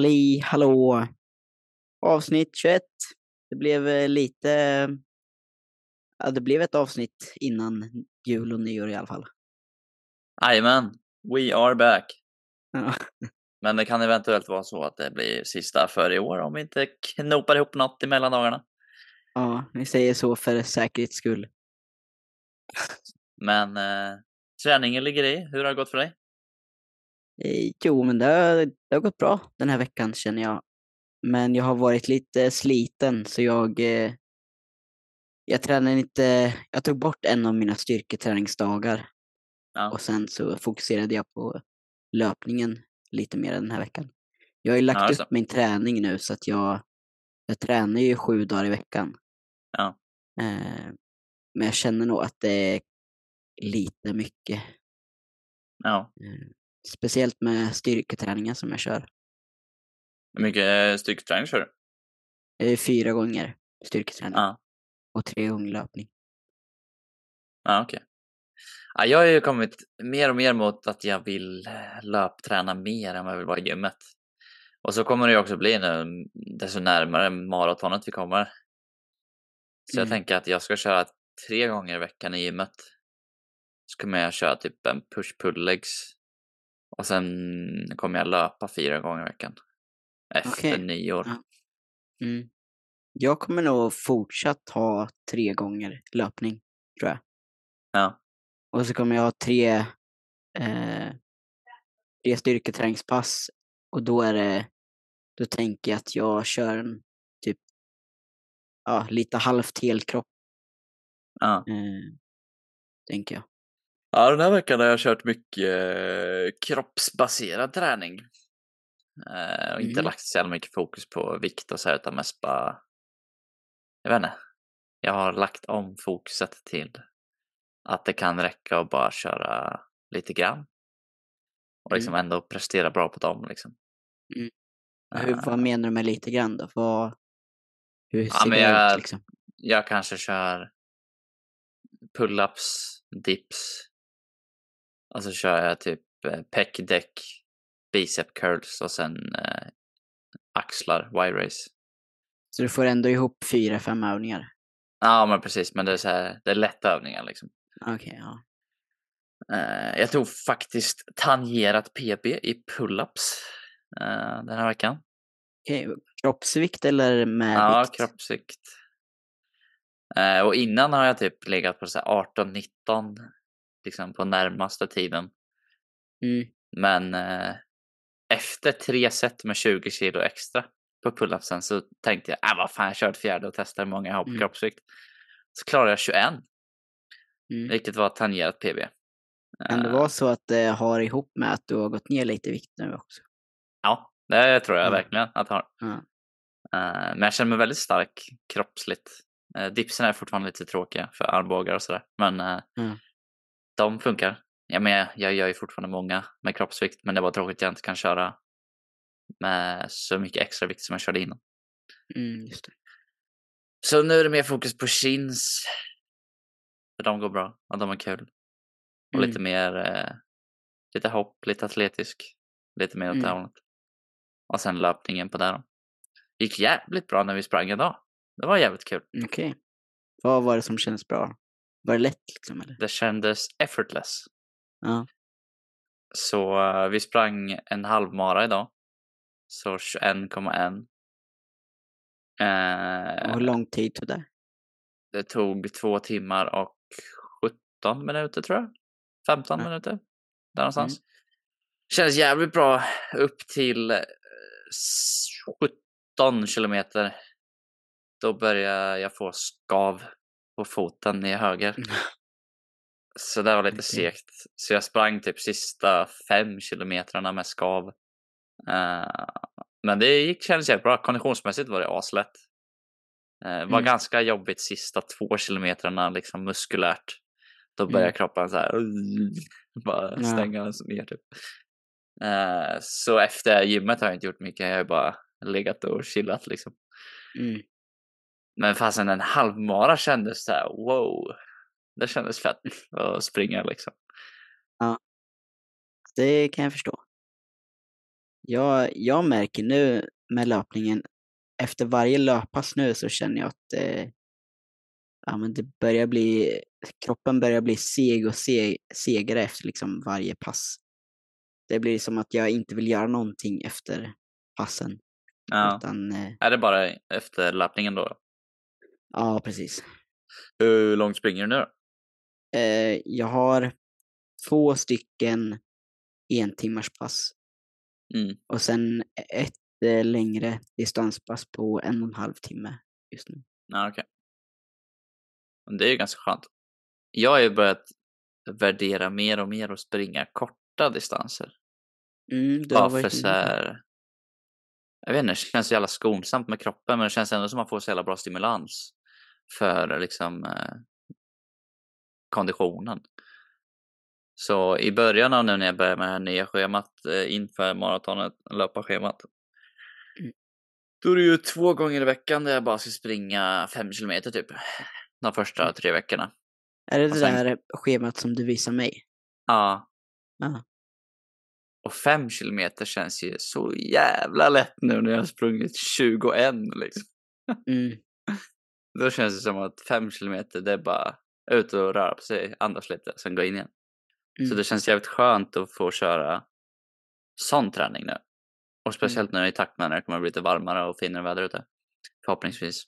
Halli hallå! Avsnitt 21. Det blev eh, lite... Ja, det blev ett avsnitt innan jul och nyår i alla fall. Jajamän, we are back. Ja. Men det kan eventuellt vara så att det blir sista för i år om vi inte knopar ihop något i mellandagarna. Ja, vi säger så för säkerhets skull. Men eh, träningen ligger i. Hur har det gått för dig? Eh, Jo, men det har, det har gått bra den här veckan känner jag. Men jag har varit lite sliten så jag... eh, Jag tränar inte... Jag tog bort en av mina styrketräningsdagar Ja. och sen så fokuserade jag på löpningen lite mer den här veckan. Jag har ju lagt Ja, upp min träning nu så att jag... Jag tränar ju sju dagar i veckan. Ja. Eh, Men jag känner nog att det är lite mycket. Ja. Speciellt med styrketräningen som jag kör. Hur mycket eh, styrketräning kör du? Eh, Fyra gånger styrketräning Ja. och tre gånger löpning. Ja, okej. Ja, jag har ju kommit mer och mer mot att jag vill eh, löpträna mer än vad jag vill vara i gymmet. Och så kommer det ju också bli nu, desto närmare maratonet vi kommer. Så jag Mm. tänker att jag ska köra tre gånger i veckan i gymmet. Så kommer jag köra typ en push-pull-legs. Och sen kommer jag löpa fyra gånger i veckan. Efter Okej. nyår. Ja. Mm. Jag kommer nog fortsatt ha tre gånger löpning, tror jag. Ja. Och så kommer jag ha tre, eh, tre styrketräningspass. Och då är det, då tänker jag att jag kör en typ, ja, lite halvt helkropp, Ja. eh, tänker jag. Ja, den här veckan har jag kört mycket eh, kroppsbaserad träning. Eh, och inte Mhm. lagt så jävla mycket fokus på vikt och så här, utan mest bara... Jag vet inte. Jag har lagt om fokuset till att det kan räcka att bara köra lite grann. Och liksom ändå prestera bra på dem liksom. Mm. Hur, Eh, vad menar du med lite grann då? Vad, hur Ja, ser men det jag- ut liksom? jag kanske kör pull-ups, dips. Och så kör jag typ eh, pec deck, bicep curls och sen eh, axlar, Y-race. Så du får ändå ihop fyra, fem övningar? Ja, men precis. Men det är så här, det är lätta övningar liksom. Okej, ja. Eh, jag tog faktiskt tangerat PB i pull-ups eh, den här veckan. Okej, kroppsvikt eller med Ja, vikt? kroppsvikt. Eh, och innan har jag typ legat på så här 18-19 liksom på närmaste tiden. Mm. Men eh, efter tre set med 20 kilo extra på pull-upsen så tänkte jag, äh, vad fan, jag kör ett fjärde och testar hur många jag har på Mm. kroppsvikt. Så klarade jag 21, Mm. vilket var tangerat PB. Kan det Eh, vara så att det har ihop med att du har gått ner lite i vikt nu också? Ja, det tror jag Ja. verkligen att jag har. Eh, men jag känner mig väldigt stark kroppsligt. Uh, dipsen är fortfarande lite tråkiga för armbågar och sådär. Men eh, Ja. De funkar. Ja, men jag, jag gör ju fortfarande många med kroppsvikt. Men det var tråkigt att jag inte kan köra med så mycket extra vikt som jag körde innan. Mm, just det. Så nu är det mer fokus på chins. För de går bra och de är kul. Och Mm. lite mer, eh, lite hopp, lite atletisk. Lite mer åt det Mm. hållet. Och sen löpningen på det då. Gick jävligt bra när vi sprang idag. Det var jävligt kul. Okej. Vad var det som kändes bra? Var det lätt liksom eller? Det kändes effortless. Ja. Så eh, vi sprang en halvmara idag. Så 21,1. Och Eh, hur lång tid tog det? det tog två timmar och 17 minuter tror jag. 15 Ja. minuter. Där någonstans. Kändes jävligt bra upp till eh, s- 17 kilometer. Då började jag få skav på foten i höger. Så det var lite Okej. segt. Så jag sprang typ sista fem kilometrarna med skav. Eh, men det gick, kändes bra. Konditionsmässigt var det aslätt. Uh, var Mm. ganska jobbigt sista två kilometrarna liksom muskulärt. Då började Mm. kroppen så här bara Ja. stänga ner typ. Eh, så efter gymmet har jag inte gjort mycket. Jag har bara legat och chillat liksom. Mm. Men fastän en halvmara kändes så här wow. Det kändes fett att springa liksom. Det kan jag förstå. Jag, jag märker nu med löpningen, efter varje löppass nu så känner jag att eh, ja, men det börjar bli, kroppen börjar bli seg och seg, segare efter liksom varje pass. Det blir som att jag inte vill göra någonting efter passen. Ja. Utan, eh, Är det bara efter löpningen då? Ja, precis. Hur långt springer du nu? Eh, jag har två stycken en timmars pass Mm. och sen ett eh, längre distanspass på en och en halv timme just nu. Ja, okej. Men Det är ju ganska skönt. Jag har ju börjat värdera mer och mer att springa korta distanser. Mm, Bara för så här... Jag vet inte, det känns så jävla skonsamt med kroppen men det känns ändå som att man får så jävla bra stimulans för liksom eh, konditionen. Så i början av nu när jag började med det här nya schemat eh, inför maratonet, löparschemat. Mm. Då är det ju två gånger i veckan där jag bara ska springa fem kilometer typ. De första Mm. tre veckorna. Är det och det sen- där schemat som du visar mig? Ja. Ja. Och fem kilometer känns ju så jävla lätt nu när jag har sprungit 21 liksom. Mm, Då känns det som att fem kilometer det är bara ut och röra på sig, andas lite, sen gå in igen. Så mm, det känns jävligt skönt att få köra sån träning nu. Och speciellt nu i takt med när det kommer att bli lite varmare och finare väder ute. Förhoppningsvis.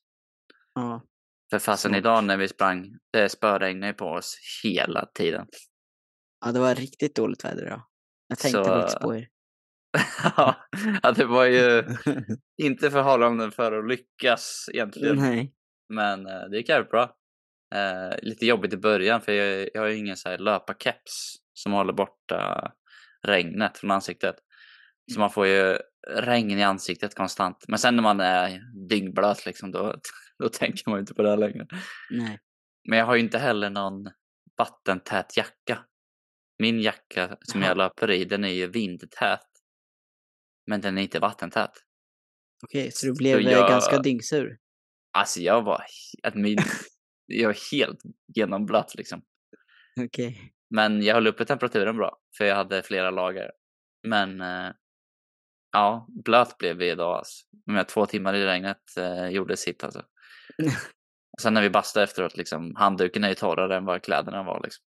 ja. För fasen idag när vi sprang, det spöregnade på oss hela tiden. ja, det var riktigt dåligt väder idag. Jag tänkte Så- faktiskt på er. ja, det var ju inte förhållanden för att lyckas egentligen. Nej. Men eh, det gick jävligt bra. Eh, lite jobbigt i början för jag, jag har ju ingen så här löparkeps som håller borta regnet från ansiktet. Så man får ju regn i ansiktet konstant. Men sen när man är dyngblöt liksom då, då tänker man ju inte på det här längre. Nej. Men jag har ju inte heller någon vattentät jacka. Min jacka som Jaha. jag löper i den är ju vindtät. Men den är inte vattentät. Okej, så du blev jag- ganska dyngsur? Alltså jag var, att min, jag var helt genomblöt liksom. Okej. Men jag höll uppe temperaturen bra, för jag hade flera lager. Men eh, ja, blöt blev vi idag alltså. Här två timmar i regnet eh, gjorde sitt alltså. Och sen när vi bastade efteråt, liksom, handduken är ju torrare än vad kläderna var liksom.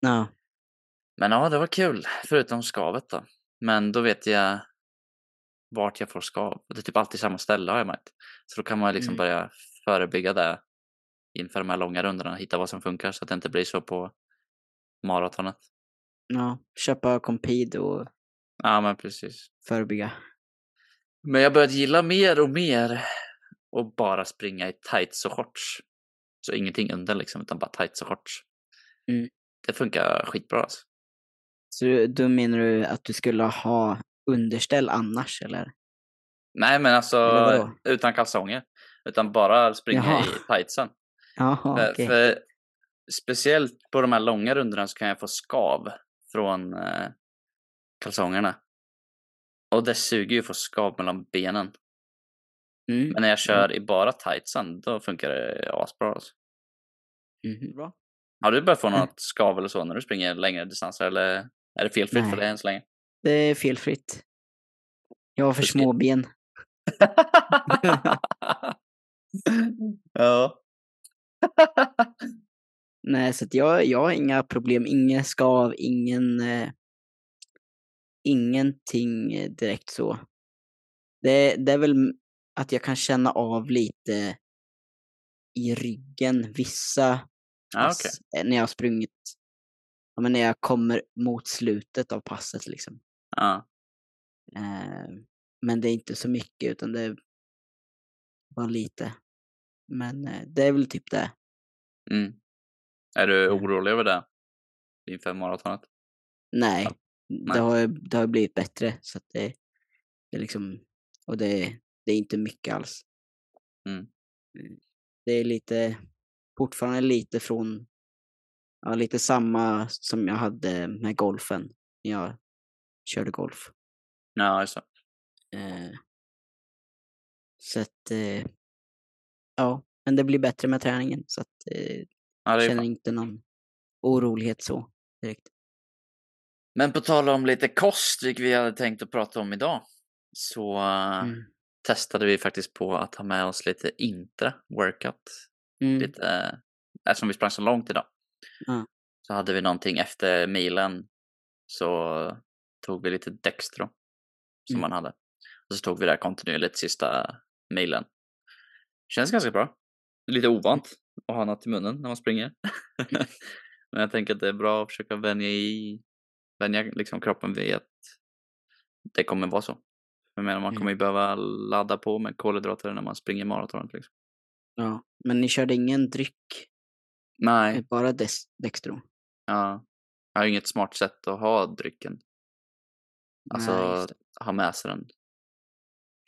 Ja. Men ja, det var kul, förutom skavet då. Men då vet jag vart jag får skav. Det är typ alltid samma ställe har jag märkt. Så då kan man liksom Mm. börja förebygga det inför de här långa rundorna, hitta vad som funkar så att det inte blir så på maratonet. ja. Köpa Compid och Ja, men precis. förebygga. Men jag börjat gilla mer och mer att bara springa i tights och shorts. Så ingenting under liksom, utan bara tights och shorts. Mm. Det funkar skitbra alltså. Så du- då menar du att du skulle ha underställ annars eller? Nej, men alltså Eller utan kalsonger. Utan bara springa Jaha. i tightsen. Jaha, För, okej. för speciellt på de här långa rundorna så kan jag få skav från eh, kalsongerna. Och det suger ju att få skav mellan benen. Mm. Men när jag kör i bara tightsen, då funkar det asbra. Alltså. Mhm, Bra. Har du börjat få Mm. något skav eller så när du springer längre distanser eller är det felfritt för dig än så länge? Det är felfritt. Jag har för små ben. ja. Nej, så jag, jag har inga problem. Ingen skav, ingen... Eh, ingenting direkt så. Det, det är väl att jag kan känna av lite i ryggen vissa pass okej. eh, när jag har sprungit. Ja, men när jag kommer mot slutet av passet liksom. Ja. Eh, men det är inte så mycket utan det är bara lite. Men eh, det är väl typ det. Mm. Är du Mm. orolig över det? Inför maratonet? Nej, Nej. det har, det har blivit bättre. Så att det, det är liksom, och det, det är inte mycket alls. Mm. Mm. Det är lite, fortfarande lite från, ja lite samma som jag hade med golfen. Jag körde golf. Ja, just det. Eh, så att, eh, ja, men det blir bättre med träningen. Så att eh, Ja, jag känner inte någon orolighet så direkt. Men på tal om lite kost, vilket vi hade tänkt att prata om idag. så Mm. testade vi faktiskt på att ha med oss lite intra workout. Mm. Lite, eftersom vi sprang så långt idag. Ja. Så hade vi någonting efter milen så tog vi lite Dextro som Mm. man hade. Och så tog vi det här kontinuerligt sista milen. Känns ganska bra. Lite ovant att ha något i munnen när man springer. Men jag tänker att det är bra att försöka vänja i vänja liksom kroppen vid att det kommer vara så. Jag menar man Mm. kommer ju behöva ladda på med kolhydrater när man springer maratonet liksom. Ja. Men ni körde ingen dryck? Nej, Bara Dextro? ja. Jag har inget smart sätt att ha drycken. Alltså Nej, ha med sig den.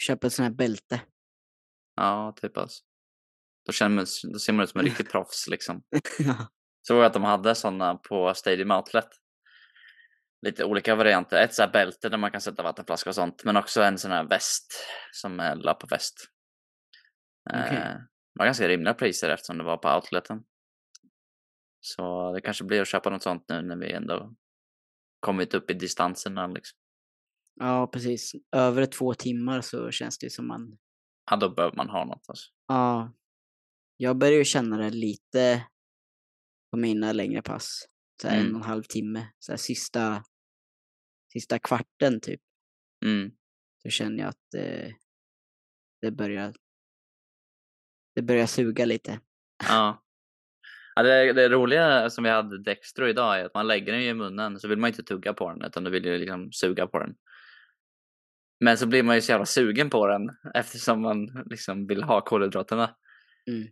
Köp ett sånt här bälte. Ja, typ alltså. Då, känner man, då ser man ut som en riktig proffs liksom. ja. Såg jag att de hade sådana på Stadium Outlet. Lite olika varianter. Ett sånt här bälte där man kan sätta vattenflaska och sånt. Men också en sån här väst som är löparväst. Okej. Eh, det var ganska rimliga priser eftersom det var på outleten. Så det kanske blir att köpa något sånt nu när vi ändå kommit upp i distanserna liksom. Ja, precis. Över två timmar så känns det som man... Ja, då behöver man ha något alltså. Ja. Jag börjar ju känna det lite på mina längre pass. Så här en Mm. och en halv timme. Så sista, sista kvarten typ. Mm. Så känner jag att eh, det börjar det börjar suga lite. Ja. ja det, det roliga som vi hade Dextro idag är att man lägger den i munnen så vill man inte tugga på den utan du vill ju liksom suga på den. Men så blir man ju så jävla sugen på den eftersom man liksom vill ha kolhydraterna. Mm.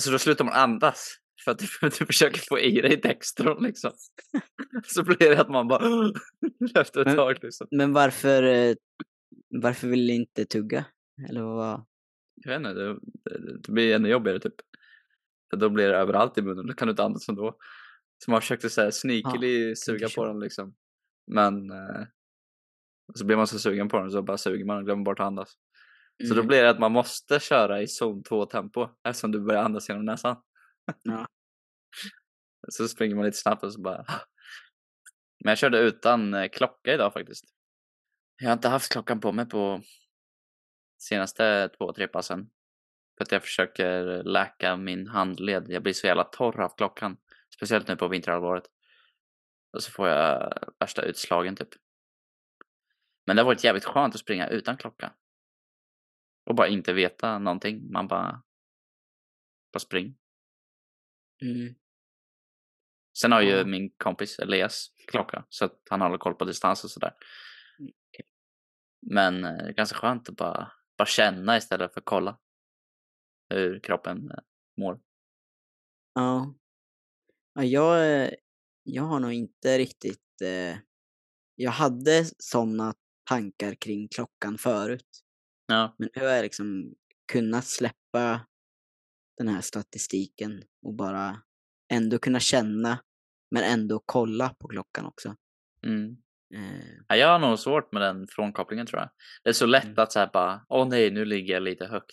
Så då slutar man andas för att du, du försöker få i dig Dextron liksom. Så blir det att man bara efter ett Men- tag liksom. Men varför, eh, varför vill ni inte tugga? Eller vad? Jag vet inte, det, det, blir ännu jobbigare typ. För då blir det överallt i munnen, då kan du inte andas ändå. Så man försökte så här sneakily suga så. på den liksom. Men eh, så blir man så sugen på den så bara suger man och glömmer bort att andas. Så då Mm. blir det att man måste köra i zon 2 tempo eftersom du börjar andas genom näsan. Ja. Så springer man lite snabbt och så bara... Men jag körde utan eh, klocka idag faktiskt. Jag har inte haft klockan på mig på senaste två, tre passen. För att jag försöker läka min handled. Jag blir så jävla torr av klockan. Speciellt nu på vinterhalvåret. Och så får jag värsta utslagen typ. Men det har varit jävligt skönt att springa utan klocka. Och bara inte veta någonting. Man bara... Bara spring. Mm. Sen har ju min kompis Elias klocka. Så att han håller koll på distans och sådär. Mm. Men eh, det är ganska skönt att bara, bara känna istället för att kolla. Hur kroppen eh, mår. Ja. ja jag, eh, jag har nog inte riktigt... Eh, jag hade sådana tankar kring klockan förut. Ja. Men nu har jag liksom kunnat släppa den här statistiken och bara ändå kunna känna men ändå kolla på klockan också. Mm. Eh, Ja, jag har nog svårt med den frånkopplingen tror jag. Det är så lätt Mm. att säga bara, åh nej, nu ligger jag lite högt.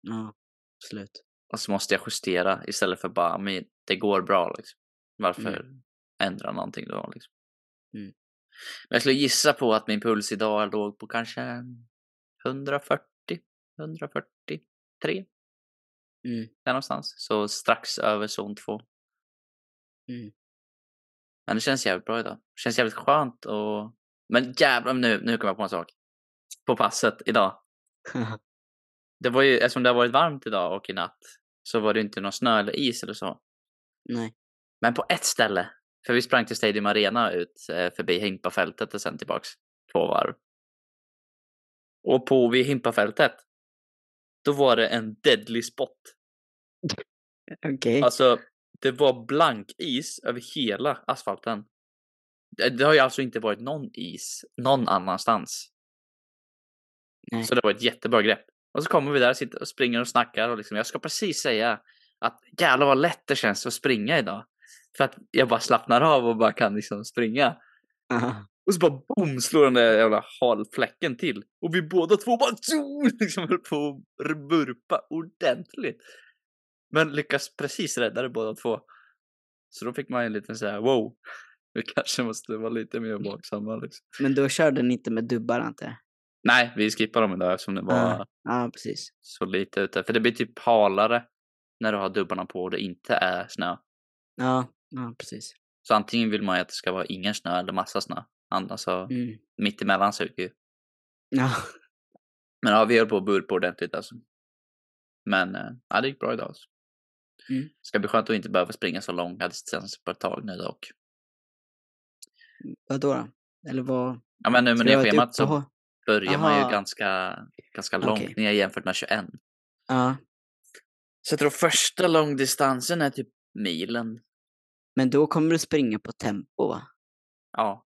ja, absolut. Och så måste jag justera istället för bara, men det går bra liksom. Varför ändra någonting då liksom? Mm. Men jag skulle gissa på att min puls idag låg på kanske 140, 143, Mm. där någonstans. Så strax över zon 2. Mm. Men det känns jävligt bra idag. Det känns jävligt skönt och... Men jävlar, nu, nu kommer jag på en sak. På passet idag. Det var ju, eftersom det har varit varmt idag och i natt, så var det inte någon snö eller is eller så. Nej. Men på ett ställe, för vi sprang till Stadium Arena ut eh, förbi Himpafältet och sen tillbaks två varv. Och på vid Himpafältet, då var det en deadly spot. Okej. Alltså, det var blank is över hela asfalten. Det, har ju alltså inte varit någon is någon annanstans. Nej. Så det var ett jättebra grepp. Och så kommer vi där, sitter och springer och snackar och liksom, jag ska precis säga att jävlar vad lätt det känns att springa idag. För att jag bara slappnar av och bara kan liksom springa. Aha. Och så bara boom slår den där jävla halfläcken till. Och vi båda två bara tjo, liksom höll på att burpa ordentligt. Men lyckas precis rädda det båda två. Så då fick man en liten såhär wow. Vi kanske måste vara lite mer vaksamma liksom. Men då körde ni inte med dubbar jag? Nej, vi skippar dem idag eftersom det var Ja, ja, precis. så lite ute. För det blir typ halare när du har dubbarna på och det inte är snö. Ja, ja precis. Så antingen vill man ju att det ska vara ingen snö eller massa snö. Annars så Mm. mittemellan suger ju. Ja, Men ja, vi höll på att burpa ordentligt alltså. Men eh, ja, det gick bra idag. Alltså. Mm. Ska bli skönt att inte behöva springa så långa distanser på ett tag nu dock. vadå då? Eller vad? Ja, men nu med det schemat så börjar man ju ganska, ganska långt Okej. ner jämfört med 21. Ja, Så jag tror första långdistansen är typ milen. Men då kommer du springa på tempo va? Ja.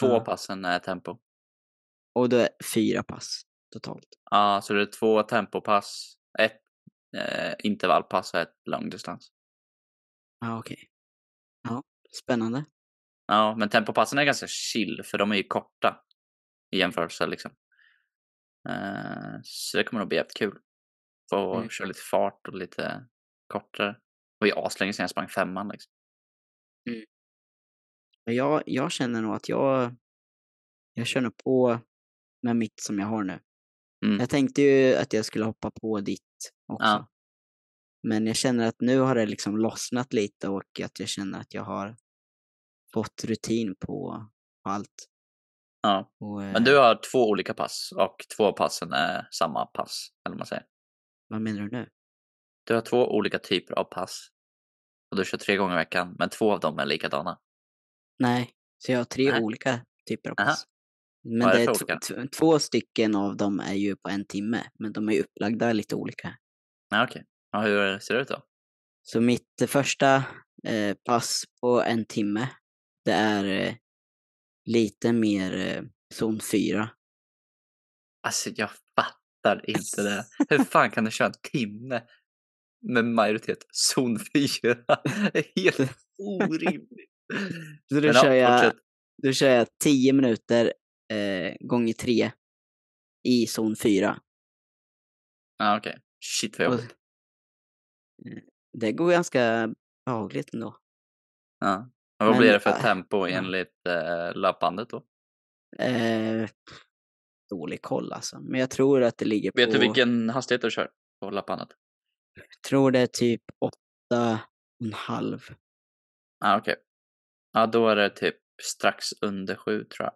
Två Ja. passen är tempo. Och då är fyra pass totalt. Ja, så det är två tempopass, ett eh, intervallpass och ett långdistans. Ja, okej. Ja, spännande. Ja, men tempopassen är ganska chill för de är ju korta i jämförelse liksom. Eh, så det kommer nog bli jävligt kul. Få Mm. köra lite fart och lite kortare. Det var ju aslänge sedan jag sprang femman liksom. Men Jag, jag känner nog att jag, jag kör nog på med mitt som jag har nu. Mm. Jag tänkte ju att jag skulle hoppa på ditt också. Ja. Men jag känner att nu har det liksom lossnat lite och att jag känner att jag har fått rutin på, på allt. Ja, Och, eh, men du har två olika pass och två passen är samma pass, eller man säger. Vad menar du nu? Du har två olika typer av pass. Och du kör tre gånger i veckan, men två av dem är likadana. Nej, så jag har tre Nej. olika typer av Aha. pass. Men Vad är det är t- två stycken av dem är ju på en timme, men de är upplagda lite olika. Ja, okej. Ja, hur ser det ut då? Så mitt första eh, pass på en timme, det är eh, lite mer eh, zon 4. Alltså jag fattar inte det. Hur fan kan du köra en timme med majoritet zon 4? Det är helt orimligt. Så då kör jag, då kör jag 10 minuter eh, gånger 3 i zon 4. Ja, okej. Shit vad jobbigt. eh, det går ganska behagligt ändå. Ja. Och vad Men, blir det för äh, tempo enligt äh, löpbandet då? Eh, dålig koll alltså, men jag tror att det ligger Vet på... du vilken hastighet du kör på löpbandet? Tror det är typ åtta och en halv. Ja, okej. Ja, då är det typ strax under sju tror jag.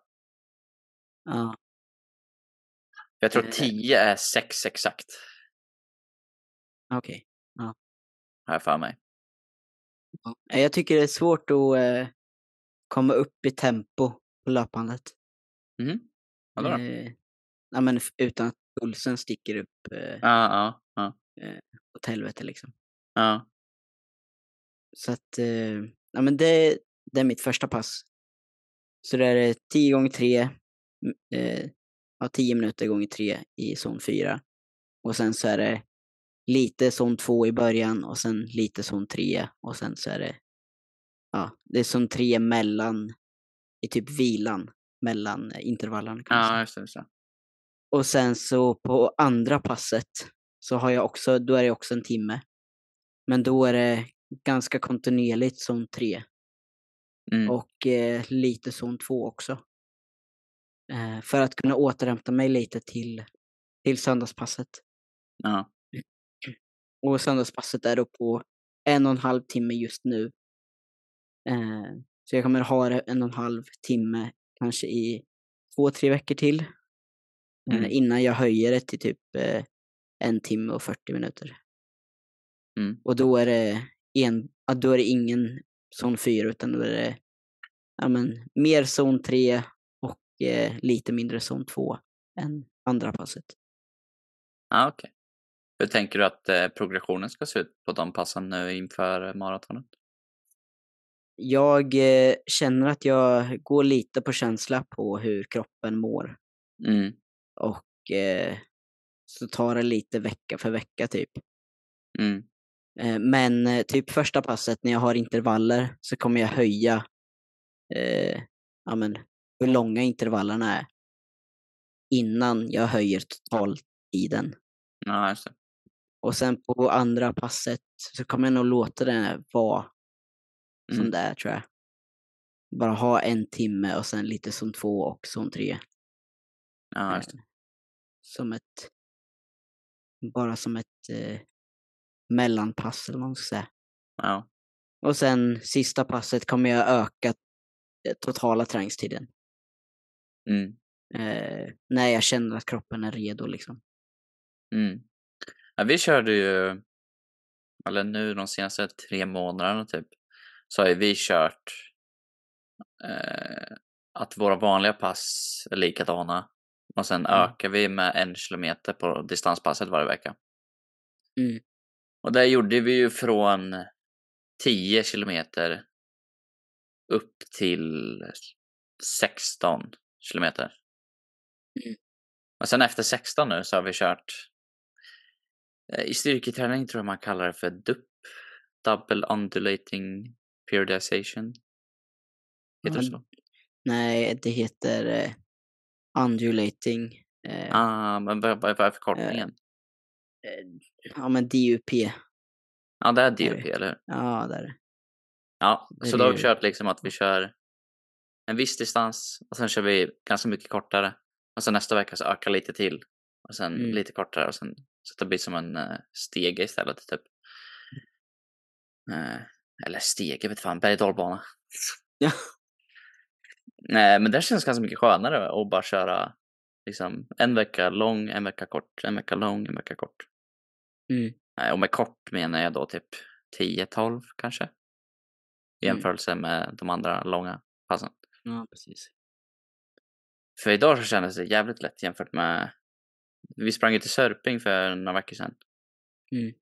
Ja, Jag tror Eh. 10 är 6 exakt, okej. har jag för mig. Ja. Jag tycker det är svårt att eh, komma upp i tempo på löpandet. Mhm. Vadå då? Eh, ja, men utan att pulsen sticker upp eh, Ja, ja, ja. åt helvete liksom. ja. Så att, eh, ja men det, det är mitt första pass. Så det är 10 gånger 3, eh, ja 10 minuter gånger 3 i zon 4. Och sen så är det lite zon 2 i början och sen lite zon 3 och sen så är det, ja, det är zon 3 mellan, i typ vilan, mellan eh, intervallerna kan man säga. Ja, just det. Just det. Och sen så på andra passet så har jag också, då är det också en timme. Men då är det ganska kontinuerligt zon 3 Mm. och eh, lite zon 2 också. Eh, för att kunna återhämta mig lite till, till söndagspasset. Ja. Och söndagspasset är då på en och en halv timme just nu. Eh, så jag kommer ha det en och en halv timme kanske i två, tre veckor till. Eh, Mm. innan jag höjer det till typ eh, en timme och 40 minuter. Mm. Och då är det, en, då är det ingen zon 4 utan då är det ja, men, mer zon 3 och eh, lite mindre zon 2 än andra passet. Ja, okej. Hur tänker du att eh, progressionen ska se ut på de passen nu inför maratonet? Jag eh, känner att jag går lite på känsla på hur kroppen mår Mm. och eh, så tar det lite vecka för vecka typ. Mm. Eh, men eh, typ första passet när jag har intervaller så kommer jag höja eh, ja, men, hur långa intervallerna är innan jag höjer totaltiden. Ja, det. Och sen på andra passet så kommer jag nog låta det vara som Mm. det är tror jag. Bara ha en timme och sen lite som två och som tre. Ja, det. Eh, som ett, bara som ett eh, mellanpass eller vad man ska säga. Ja. Och sen sista passet kommer jag öka eh, totala träningstiden. Mm. Eh, när jag känner att kroppen är redo liksom. Mm. Ja, vi körde ju, eller nu de senaste tre månaderna typ, så har ju vi kört eh, att våra vanliga pass är likadana. Och sen Mm. ökar vi med en kilometer på distanspasset varje vecka. Mm. Och där gjorde vi ju från 10 kilometer upp till 16 kilometer. Mm. Och sen efter 16 nu så har vi kört eh, i styrketräning tror jag man kallar det för DUP. Double Undulating Periodization. Heter det så? Nej, det heter eh, undulating. Eh, Ah, men vad, vad är förkortningen? eh, ja, men DUP. Ja, det är det. DUP, eller hur? Ja, där. är det. Ja, Det så då har vi kört liksom att vi kör en viss distans och sen kör vi ganska mycket kortare. Och sen nästa vecka så ökar lite till. Och sen Mm. lite kortare och sen så det blir som en uh, stege istället typ. Eh, eller stege, vet fan, berg och dalbana. Ja. Nej, men det känns ganska mycket skönare att bara köra liksom en vecka lång, en vecka kort, en vecka lång, en vecka kort. Mm. Nej, och med kort menar jag då typ 10-12 kanske. I Mm. jämförelse med de andra långa passen. Ja, precis. För idag så kändes det jävligt lätt jämfört med... Vi sprang ju till Sörping för några veckor sedan. Mm.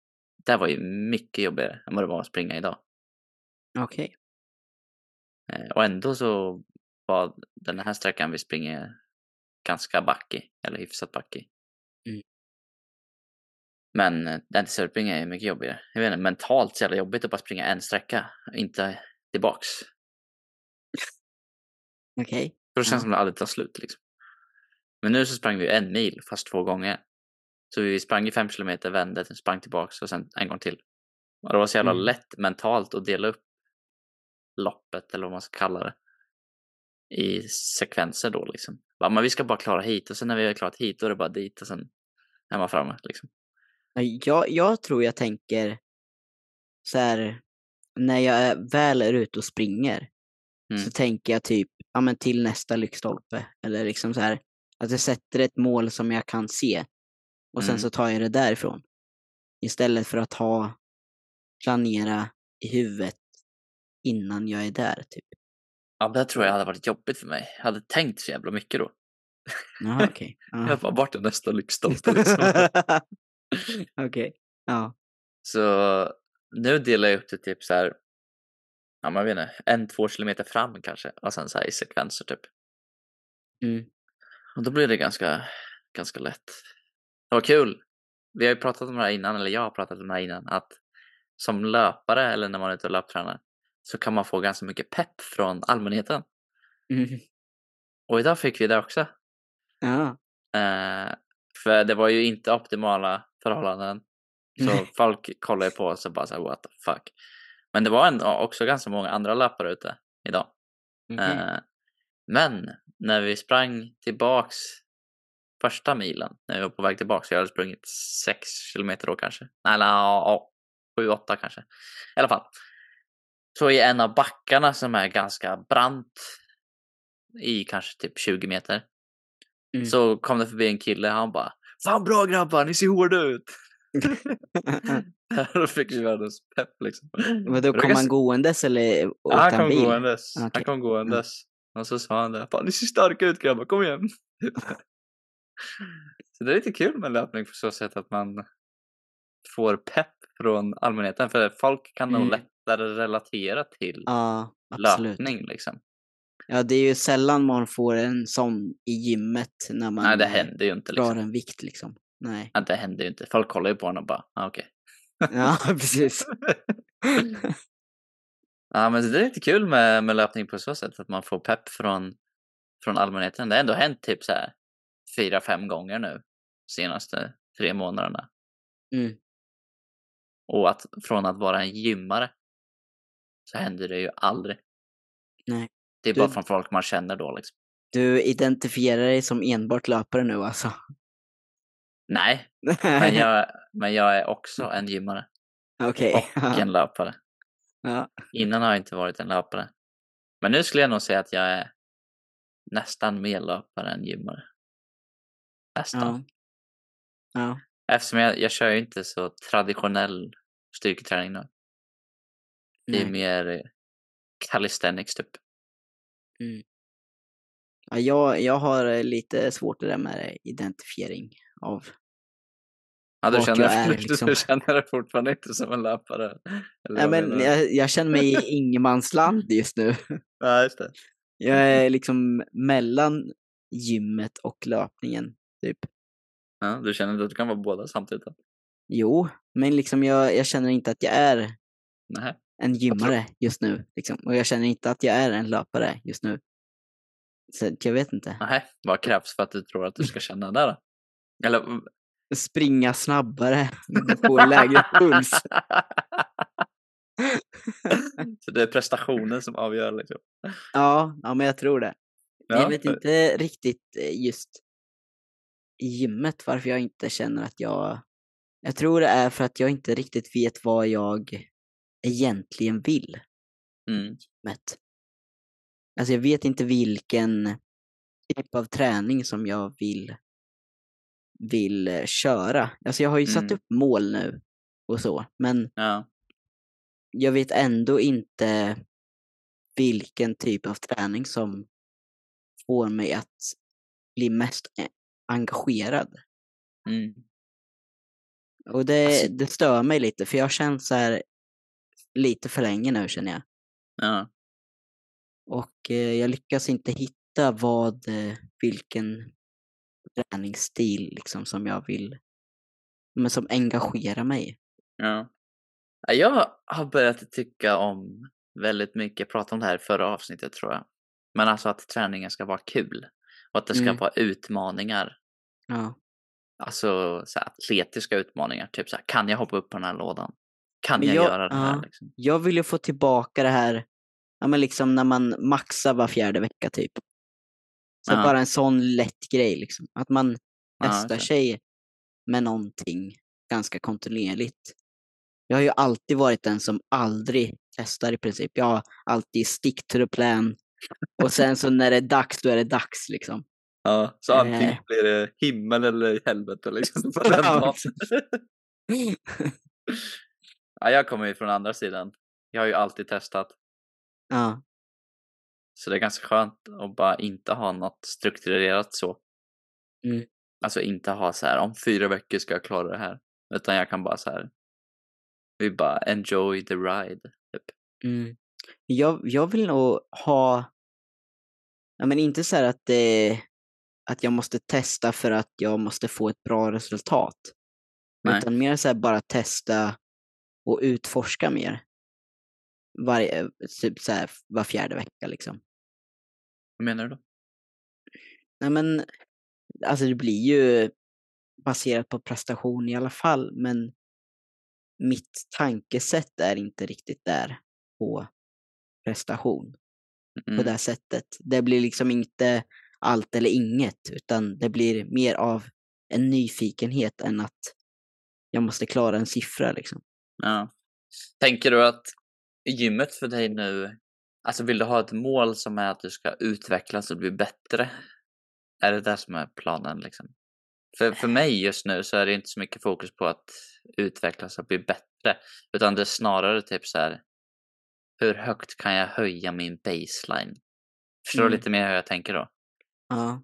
Det var ju mycket jobbigare än vad det var att springa idag. Okej. Eh, Och ändå så var den här sträckan vi springer ganska backig, eller hyfsat backig. Mm. Men eh, den till Sörping är mycket jobbigare. Jag vet inte, mentalt så jävla jobbigt att bara springa en sträcka, inte tillbaks. Okej. För det känns Ja. som det aldrig tar slut liksom. Men nu så sprang vi en mil fast två gånger. Så vi sprang i fem kilometer, vände, sprang tillbaks och sen en gång till. Och det var så jävla Mm. lätt mentalt att dela upp loppet eller vad man ska kalla det. I sekvenser då liksom. Bara, men vi ska bara klara hit och sen när vi har klarat hit då är det bara dit och sen är man framme liksom. Jag, jag tror jag tänker så här, när jag väl är ute och springer Mm. så tänker jag typ, ja men till nästa lyktstolpe. Eller liksom så här, att jag sätter ett mål som jag kan se och sen Mm. så tar jag det därifrån. Istället för att ha, planera i huvudet innan jag är där typ. Ja, det tror jag hade varit jobbigt för mig. Jag hade tänkt så jävla mycket då. Jaha okej. Ja. Jag bara, vart är nästa lyktstolpe liksom? Okej. Ja. Så nu delar jag upp det typ så här. Ja, man vet inte, en, två kilometer fram kanske och sen så här i sekvenser typ. Mm. Och då blir det ganska, ganska lätt. Det var kul. Vi har ju pratat om det här innan, eller jag har pratat om det här innan, att som löpare eller när man är ute och löptränar så kan man få ganska mycket pepp från allmänheten. Mm. Och idag fick vi det också. Ja. Eh, för det var ju inte optimala förhållanden. Så Nej. folk kollade på oss och bara så här, what the fuck. Men det var ändå också ganska många andra löpare ute idag. Okej. Eh, men när vi sprang tillbaks första milen, när vi var på väg tillbaks, jag hade sprungit sex kilometer då kanske. Eller ja, ja, sju, åtta kanske. I alla fall. Så i en av backarna som är ganska brant i kanske typ 20 meter. Mm. Så kom det förbi en kille, han bara Fan bra grabbar, ni ser hårda ut! Då fick vi världens pepp liksom. Det var kom han gåendes eller åkte Ja, han han bil? gåendes. Han Okej. kom gåendes. Och så sa han det. Fan, ni ser starka ut grabbar, kom igen. så det är lite kul med löpning på så sätt att man får pepp från allmänheten. För folk kan nog Mm. Lättare relatera till Ja, löpning liksom. Ja, det är ju sällan man får en sån i gymmet när man Nej, det händer ju inte drar liksom. en vikt liksom. Nej. Ja, det händer ju inte. Folk kollar ju på honom och bara, ah, okej. Ja, precis. Ja, men det är lite kul med, med löpning på så sätt att man får pepp från, från allmänheten. Det har ändå hänt typ så här fyra, fem gånger nu senaste tre månaderna. Mm. Och att från att vara en gymmare så händer det ju aldrig. Nej. Det är Du- bara från folk man känner då liksom. Du identifierar dig som enbart löpare nu alltså? Nej, men jag, men jag är också en gymmare. Okej. Och en löpare. Ja. Innan har jag inte varit en löpare. Men nu skulle jag nog säga att jag är nästan mer löpare än gymmare. Nästan. Ja. ja. Eftersom jag, jag kör ju inte så traditionell styrketräning nu. Det är Nej. mer calisthenics typ. Mm. Ja, jag, jag har eh, lite svårt det där med identifiering av... Ja, du, känner, jag är, du liksom. känner dig fortfarande inte som en löpare? Nej, men du? jag, jag känner mig i ingenmansland just nu. Ja, just det. Jag är liksom mellan gymmet och löpningen, typ. Ja, du känner inte att du kan vara båda samtidigt? Då? Jo, men liksom jag, jag känner inte att jag är Nej. En gymmare just nu. Liksom. Och jag känner inte att jag är en löpare just nu. Så jag vet inte. Nej, vad krävs för att du tror att du ska känna det då? Eller... Springa snabbare, få lägre puls. Så det är prestationen som avgör liksom? Ja, ja, men jag tror det. Men Ja, jag vet inte riktigt eh, just i gymmet varför jag inte känner att jag... Jag tror det är för att jag inte riktigt vet vad jag egentligen vill. Mm. Alltså jag vet inte vilken typ av träning som jag vill, vill eh, köra. Alltså jag har ju satt Mm. upp mål nu och så, men Ja. jag vet ändå inte vilken typ av träning som får mig att bli mest e- engagerad. Mm. Och det, Alltså- det stör mig lite, för jag känt så här lite för länge nu känner jag. Ja. Och eh, jag lyckas inte hitta vad, eh, vilken träningsstil liksom som jag vill, men som engagerar mig. Ja. Ja, Jag har börjat tycka om väldigt mycket, jag pratade om det här i förra avsnittet tror jag. Men alltså att träningen ska vara kul. Och att det ska Mm. vara utmaningar. Ja, Alltså så atletiska utmaningar. Typ så här, kan jag hoppa upp på den här lådan? Kan jag, jag- göra det här? ja. Liksom? jag vill ju få tillbaka det här, ja men liksom när man maxar var fjärde vecka typ. Så Ja. bara en sån lätt grej liksom, att man testar okej. sig med någonting ganska kontinuerligt. Jag har ju alltid varit den som aldrig testar i princip. Jag har alltid stick to the plan. Och sen så när det är dags, då är det dags liksom. Ja, så antingen Eh. blir det himmel eller helvete liksom. På den Ja. ja, jag kommer ju från andra sidan. Jag har ju alltid testat. ja, Så det är ganska skönt att bara inte ha något strukturerat så. Mm. Alltså inte ha så här om fyra veckor ska jag klara det här. Utan jag kan bara så här. Vi bara enjoy the ride. Typ. mm. jag, jag vill nog ha, ja men inte så här att det, att jag måste testa för att jag måste få ett bra resultat. Nej. Utan mer så här bara testa och utforska mer. Varje, typ så här var fjärde vecka liksom. Vad menar du då? Nej men, alltså det blir ju baserat på prestation i alla fall, men mitt tankesätt är inte riktigt där på prestation på Mm. det här sättet. Det blir liksom inte allt eller inget, utan det blir mer av en nyfikenhet än att jag måste klara en siffra liksom. Ja. Tänker du att gymmet för dig nu, alltså vill du ha ett mål som är att du ska utvecklas och bli bättre? Är det det som är planen liksom? För, för mig just nu så är det inte så mycket fokus på att utvecklas och bli bättre, utan det är snarare typ så här. Hur högt kan jag höja min baseline? Förstår du Mm. lite mer hur jag tänker då? Ja.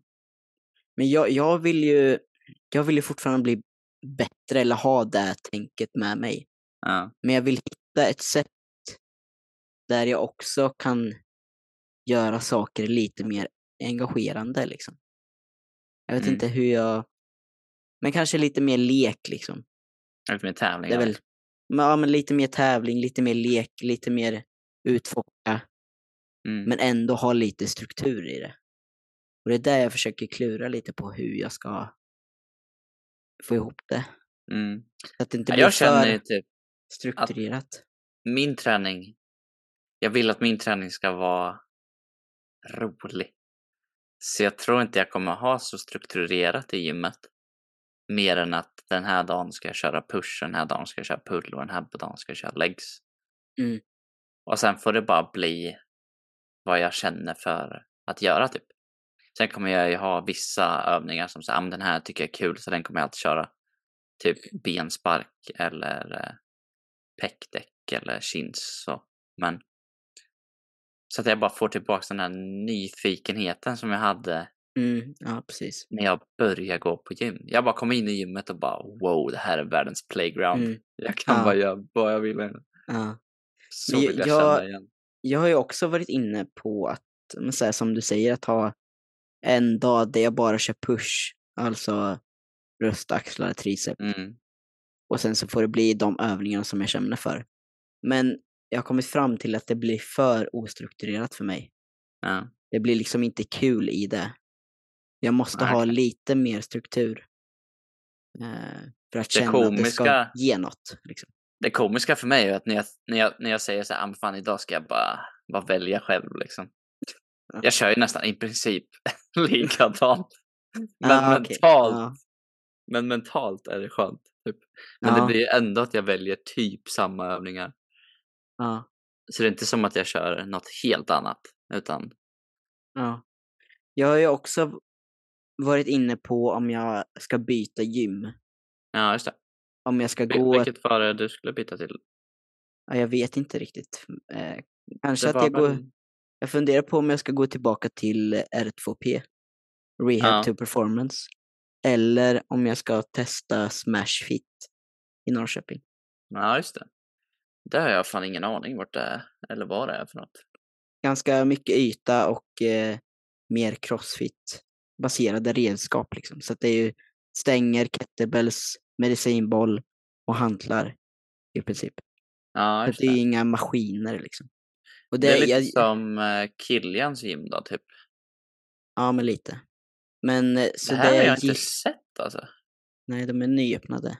Men jag, jag vill ju, jag vill ju fortfarande bli bättre eller ha det tänket med mig. Ja. Men jag vill hitta ett sätt där jag också kan göra saker lite mer engagerande liksom. Jag vet Mm. inte hur jag... Men kanske lite mer lek liksom. Lite mer tävling. Det är väl... Ja, men lite mer tävling, lite mer lek, lite mer utforska. Mm. Men ändå ha lite struktur i det. Och det är där jag försöker klura lite på hur jag ska få ihop det. Mm. Så att det inte blir jag känner för typ strukturerat. min träning, jag vill att min träning ska vara rolig. Så jag tror inte jag kommer ha så strukturerat i gymmet. Mer än att den här dagen ska jag köra push, den här dagen ska jag köra pull och den här dagen ska jag köra legs. Mm. Och sen får det bara bli vad jag känner för att göra typ. Sen kommer jag ju ha vissa övningar som säger, ah, den här tycker jag är kul så den kommer jag alltid köra. Typ benspark eller eh, peckdäck eller chins så. Men så att jag bara får tillbaka den här nyfikenheten som jag hade Mm. Ja, precis. när jag började gå på gym. Jag bara kom in i gymmet och bara wow, det här är världens playground. Mm. Jag kan Ja. bara göra vad jag vill. här nu." Ja. Så vill jag jag- känna igen. Jag har ju också varit inne på att, så här, som du säger, att ha en dag där jag bara kör push, alltså bröst, axlar, triceps. Mm. Och sen så får det bli de övningarna som jag känner för. Men jag har kommit fram till att det blir för ostrukturerat för mig. Ja. Det blir liksom inte kul i det. Jag måste Nej, ha lite mer struktur. Eh, för att Det känna att det ska komiska- ge något. Liksom. Det komiska för mig är att när jag, när jag, när jag säger så här, "Ah, fan idag ska jag bara, bara välja själv liksom. Ja. Jag kör ju nästan i princip likadant. Men Ah, mentalt, Ja, men mentalt är det skönt. Typ. Men Ja. det blir ändå att jag väljer typ samma övningar. ja, Så det är inte som att jag kör något helt annat. Utan, ja. Jag har ju också varit inne på om jag ska byta gym. ja just det. Om jag ska Vil- gå... Vilket var det du skulle byta till? Ja, jag vet inte riktigt. Eh, kanske att jag går... väl- Jag funderar på om jag ska gå tillbaka till R2P. Rehab Ja. to performance. Eller om jag ska testa Smash Fit i Norrköping. Ja just det. Det har jag fan ingen aning vart det är. Eller vad det är för något. Ganska mycket yta och eh, mer crossfit-baserade redskap. Liksom. Så att det är ju stänger, kettlebells, medicinboll och hantlar i princip. Ja just det är det. ju inga maskiner liksom. Och Det är lite jag, som eh, Kilians gym då typ. Ja, men lite. Men eh, så det det, här har jag jag inte sett alltså. Nej, de är nyöppnade.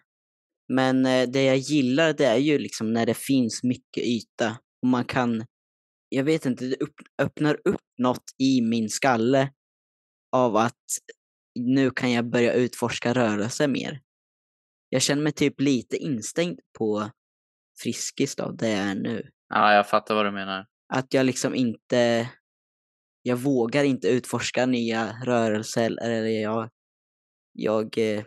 Men eh, det jag gillar det är ju liksom när det finns mycket yta och man kan, jag vet inte, det upp, öppnar upp något i min skalle av att nu kan jag börja utforska rörelse mer. Jag känner mig typ lite instängd på Friskis då, det jag är nu. Ja, jag fattar vad du menar. Att jag liksom inte, jag vågar inte utforska nya rörelser eller jag, jag eh,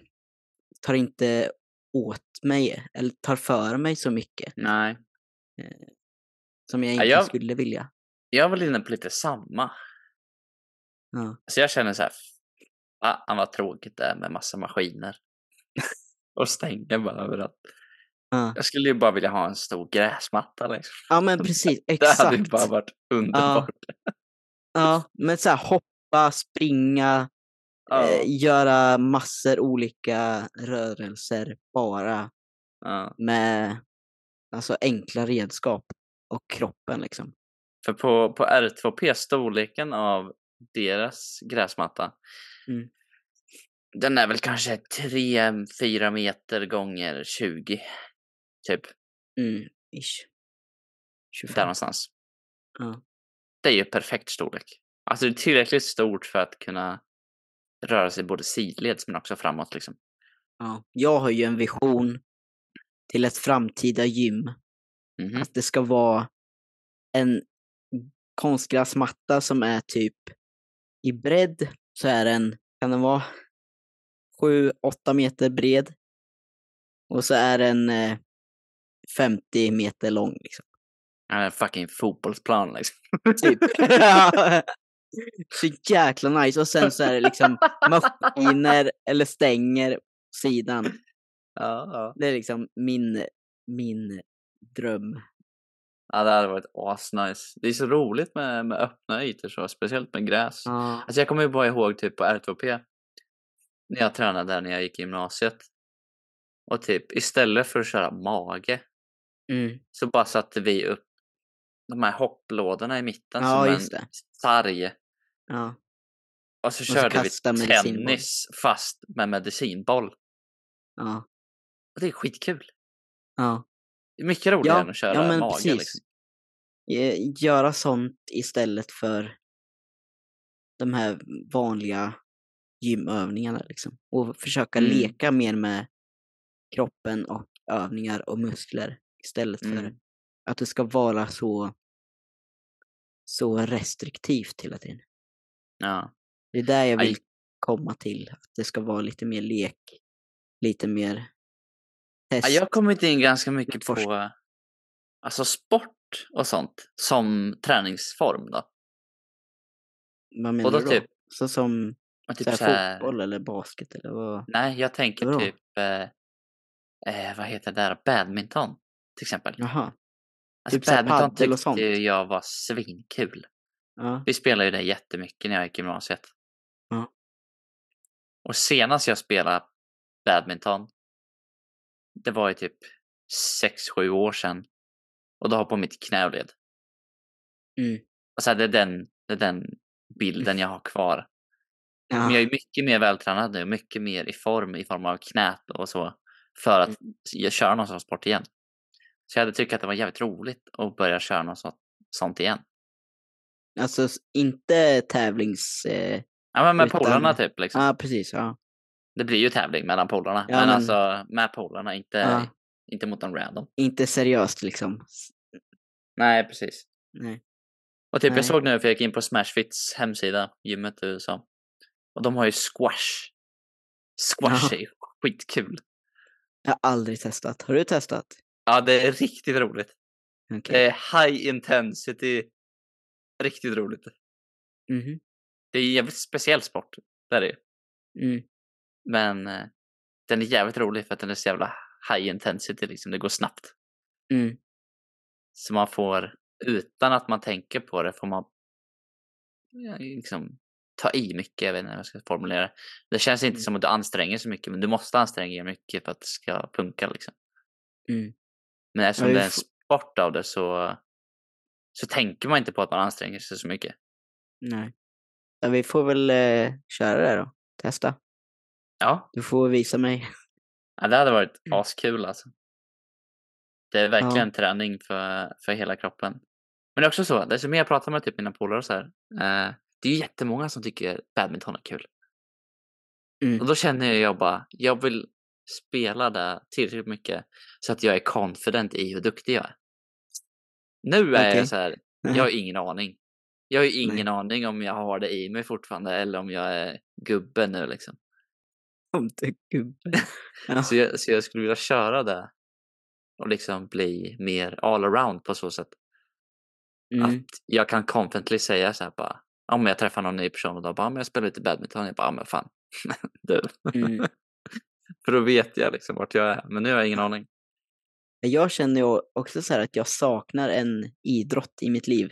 tar inte åt mig eller tar för mig så mycket Nej, som jag Ja, egentligen jag- skulle vilja. jag väl inne på lite samma. Ja. Så jag känner så här, fan vad tråkigt det är med massa maskiner. och stänger bara överallt. Ja. Jag skulle ju bara vilja ha en stor gräsmatta liksom. ja, men precis, Det hade ju exakt. bara varit underbart. Ja, men så här hoppa, springa, Ja. eh, göra massor olika rörelser bara Ja. med alltså enkla redskap och kroppen liksom. För på, på R2P, storleken av deras gräsmatta, Mm. den är väl kanske 3-4 meter gånger 20. Typ, Mm, ish. där 25. någonstans. Ja. Det är ju perfekt storlek. Alltså det är tillräckligt stort för att kunna röra sig både sidleds men också framåt liksom. Ja. Jag har ju en vision till ett framtida gym. Mhm. Att det ska vara en konstgräsmatta som är typ i bredd så är den, kan den vara 7-8 meter bred. Och så är den eh, 50 meter lång liksom. En fucking fotbollsplan liksom. Typ. så jäkla nice. Och sen så är det liksom maskiner eller stänger sidan. Ja, ja. Det är liksom min, min dröm. ja, det hade varit asnice. Det är så roligt med, med öppna ytor så, speciellt med gräs. Ja. Alltså jag kommer ju bara ihåg typ på R2P, när jag tränade där när jag gick i gymnasiet. Och typ istället för att köra mage Mm. så bara satte vi upp de här hopplådorna i mitten Ja, som en sarg. Ja. Och så så körde vi kasta medicinboll. tennis fast med medicinboll. Ja. Och det är skitkul. Ja. Det är mycket roligare Ja, än att köra ja men mage. precis. Liksom. Eh, Göra sånt istället för de här vanliga gymövningarna liksom. Och försöka Mm. leka mer med kroppen och övningar och muskler istället för Mm. att det ska vara så, så restriktivt hela tiden. Ja. Det är där jag Aj. vill komma till, att det ska vara lite mer lek, lite mer Ja, test. jag har kommit in ganska mycket på alltså sport och sånt som träningsform då. Vad menar då du då? typ- Så som typ så här, fotboll eller basket eller vad? Nej, jag tänker typ, eh, eh, vad heter det där, badminton till exempel. Jaha. Alltså typ badminton och tyckte sånt. ju jag var svinkul. Ja. Vi spelade ju det jättemycket när jag gick i gymnasiet. Ja. Och senast jag spelade badminton, det var ju typ 6-7 år sedan. Och då hoppade mitt knäled. Mm. Alltså det är den, det är den bilden jag har kvar. Ja. Men jag är mycket mer vältränad nu, mycket mer i form i form av knät och så. För att jag kör någon sån sport igen. Så jag hade tyckt att det var jävligt roligt att börja köra något sånt, sånt igen. Alltså inte tävlings... Eh... Ja men med Utan- polarna typ liksom. Ja, precis. Ja. Det blir ju tävling mellan polarna. Ja, men, men- alltså med polarna, inte, Ja. inte mot en random. Inte seriöst liksom. Nej precis. Nej. Och typ Nej. jag såg nu, för jag gick in på Smashfits hemsida, gymmet i USA. Och de har ju squash. Squash Ja. är skitkul. Jag har aldrig testat. Har du testat? Ja, det är riktigt roligt. Okej. Det är high intensity. Riktigt roligt. Mhm. Det är en jävligt speciell sport. Det är det. Mm. Men eh, den är jävligt rolig för att den är så jävla high intensity liksom. Det går snabbt. Mm. Så man får, utan att man tänker på det, får man ja, liksom ta i mycket. Jag vet inte hur jag ska formulera det. Det känns inte Mm. som att du anstränger så mycket, men du måste anstränga dig mycket för att det ska funka liksom. Mm. Men eftersom Ja, det är en sport av det så, så tänker man inte på att man anstränger sig så mycket. Nej. Ja, vi får väl eh, köra det då. Testa. Ja, Du får visa mig. Ja, det hade varit Mm. askul alltså. Det är verkligen träning för, för hela kroppen. Men det är också så, desto mer jag pratar med typ mina polare så här. Eh, det är ju jättemånga som tycker badminton är kul. Mm. Och då känner jag bara, jag vill spela det tillräckligt mycket så att jag är confident i hur duktig jag är. Nu är Okej. jag så här, jag har ingen aning. Jag har ingen aning om jag har det i mig fortfarande eller om jag är gubbe nu liksom. Om du gubbe. Ja. Så jag, så jag skulle vilja köra det och liksom bli mer all around på så sätt. Mm. Att jag kan confidently säga så här bara, om jag träffar någon ny person och då bara, "Ja, men jag spelar lite badminton, jag bara, "Ja, men fan, du. Mm. För då vet jag liksom vart jag är, men nu har jag ingen aning. Jag känner också så här att jag saknar en idrott i mitt liv.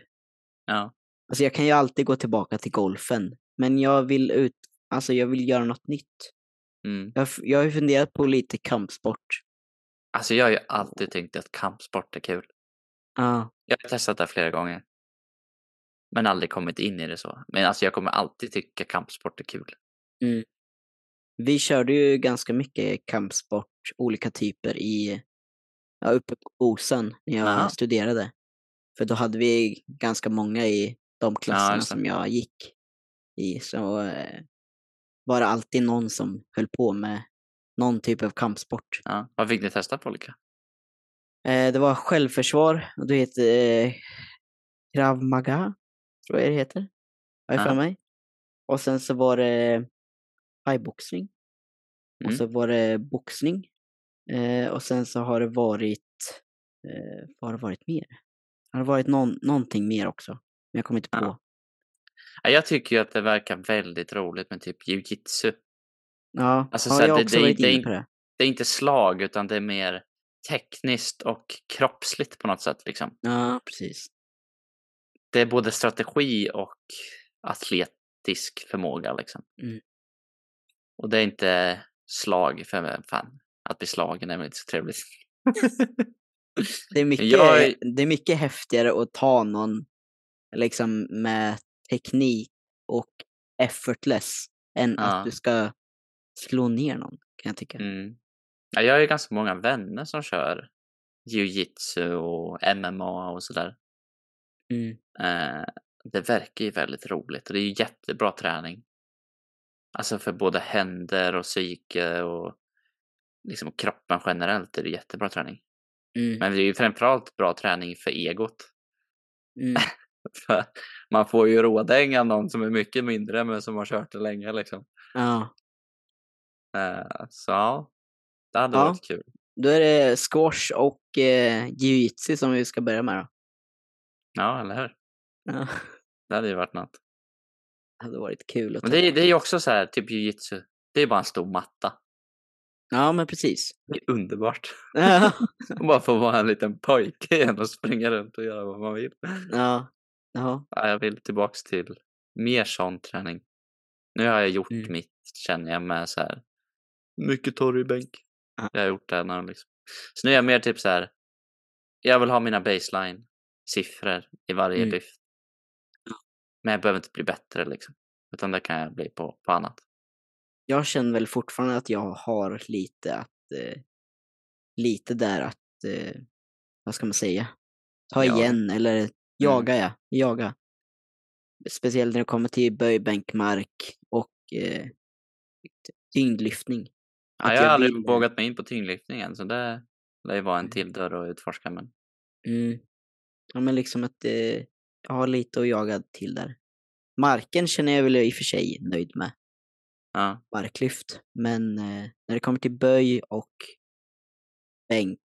Ja, Alltså jag kan ju alltid gå tillbaka till golfen. Men jag vill ut, alltså jag vill göra något nytt. mm. Jag, jag har ju funderat på lite kampsport. Alltså jag har ju alltid tänkt att kampsport är kul. Ja. Jag har testat det flera gånger. Men aldrig kommit in i det så. Men alltså jag kommer alltid tycka kampsport är kul. Vi körde ju ganska mycket kampsport, olika typer i, ja, uppe på Osen när jag Aha. studerade. För då hade vi ganska många i de klasserna det. som jag gick i. Så eh, var det alltid någon som höll på med någon typ av kampsport. Ja. Vad fick ni testa på olika? Eh, det var självförsvar och det heter eh, Krav Maga, tror jag det heter. Har jag för Ja. mig. Och sen så var det thaiboxning. Och Mm. så var det boxning. Eh, och sen så har det varit, eh, vad har det varit mer? Det har varit någon, någonting mer också. Men jag kommer inte på. Ja, Jag tycker ju att det verkar väldigt roligt med typ jujitsu. Ja, Alltså, jag har det- också det- varit det är inne in- på det. Det är inte slag utan det är mer tekniskt och kroppsligt på något sätt. Liksom. Ja, precis. Det är både strategi och atletisk förmåga. Liksom. Mm. Och det är inte slag, för fan, att bli slagen är väl inte så trevligt. Det är, mycket, Jag det är mycket häftigare att ta någon liksom med teknik och effortless än Ja. att du ska slå ner någon, kan jag tycka. Mm. Ja, jag har ju ganska många vänner som kör jiu-jitsu och MMA och sådär. Mm. Eh, det verkar ju väldigt roligt och det är ju jättebra träning. Alltså för både händer och psyke och liksom kroppen generellt är det jättebra träning. Mm. Men det är ju framförallt bra träning för egot. Mm. För man får ju rådänga någon som är mycket mindre men som har kört det länge liksom. Ja. Eh, Så ja, det hade Ja. varit kul. Då är det squash och eh, jiu-jitsu som vi ska börja med då. Ja, eller hur? Ja. Det hade ju varit något. Hade varit kul att Men det, är- det är ju också så här, typ jujitsu. Det är bara en stor matta. Ja, men precis. Det är underbart. Ja. Bara få vara en liten pojke igen och springa runt och göra vad man vill. Ja. Ja. Ja, jag vill tillbaks till mer sån träning. Nu har jag gjort Mm. mitt, känner jag, med så här mycket torrbänk. Ja. Jag har gjort det nu liksom. Så nu är jag mer typ så här. Jag vill ha mina baseline siffror i varje Mm. lyft. Men jag behöver inte bli bättre liksom. Utan det kan jag bli på, på annat. Jag känner väl fortfarande att jag har lite att... Eh, lite där att... Eh, vad ska man säga? Ta Jaga. igen eller jaga ja. Jaga. Speciellt när det kommer till böjbänkmark och eh, tyngdlyftning. Ja, jag har jag aldrig vill- vågat mig in på tyngdlyftningen så det lär ju vara en Mm. till dörr att utforska. Men Mm. Ja, men liksom att eh, har lite att jaga till där. Marken känner jag väl i och för sig nöjd med. ja, Marklyft. Men eh, när det kommer till böj och bänk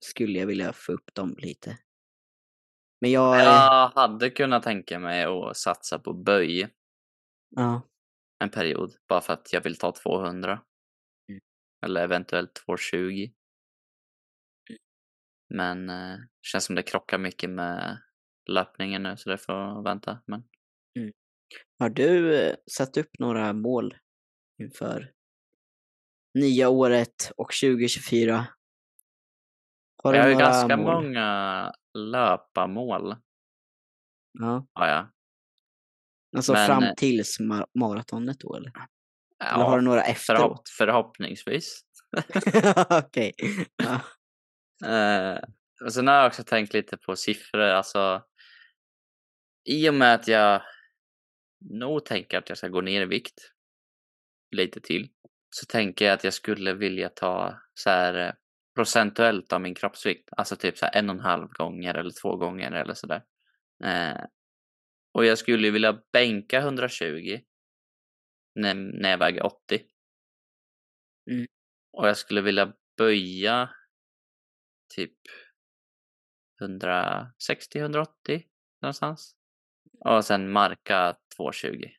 skulle jag vilja få upp dem lite. Men jag... jag hade kunnat tänka mig att satsa på böj Ja. en period. Bara för att jag vill ta 200. Mm. Eller eventuellt 220. Men eh, känns som det krockar mycket med löpningen nu så det får vänta. Men Har du eh, satt upp några mål inför nya året och 2024? Har jag har ganska mål? många löparmål. Ja. Har jag. Alltså Men, fram eh, tills ma- maratonet då eller? Ja, Eller har du några förhopp- efteråt? förhoppningsvis. Okej. Ja. Eh, och sen har jag också tänkt lite på siffror. Alltså, I och med att jag nog tänker att jag ska gå ner i vikt lite till så tänker jag att jag skulle vilja ta så här eh, procentuellt av min kroppsvikt. Alltså typ så en och en halv gånger eller två gånger eller sådär. Eh, och jag skulle vilja bänka 120 när, när jag väger 80. Mm. Och jag skulle vilja böja typ 160-180 någonstans. Och sen marka 220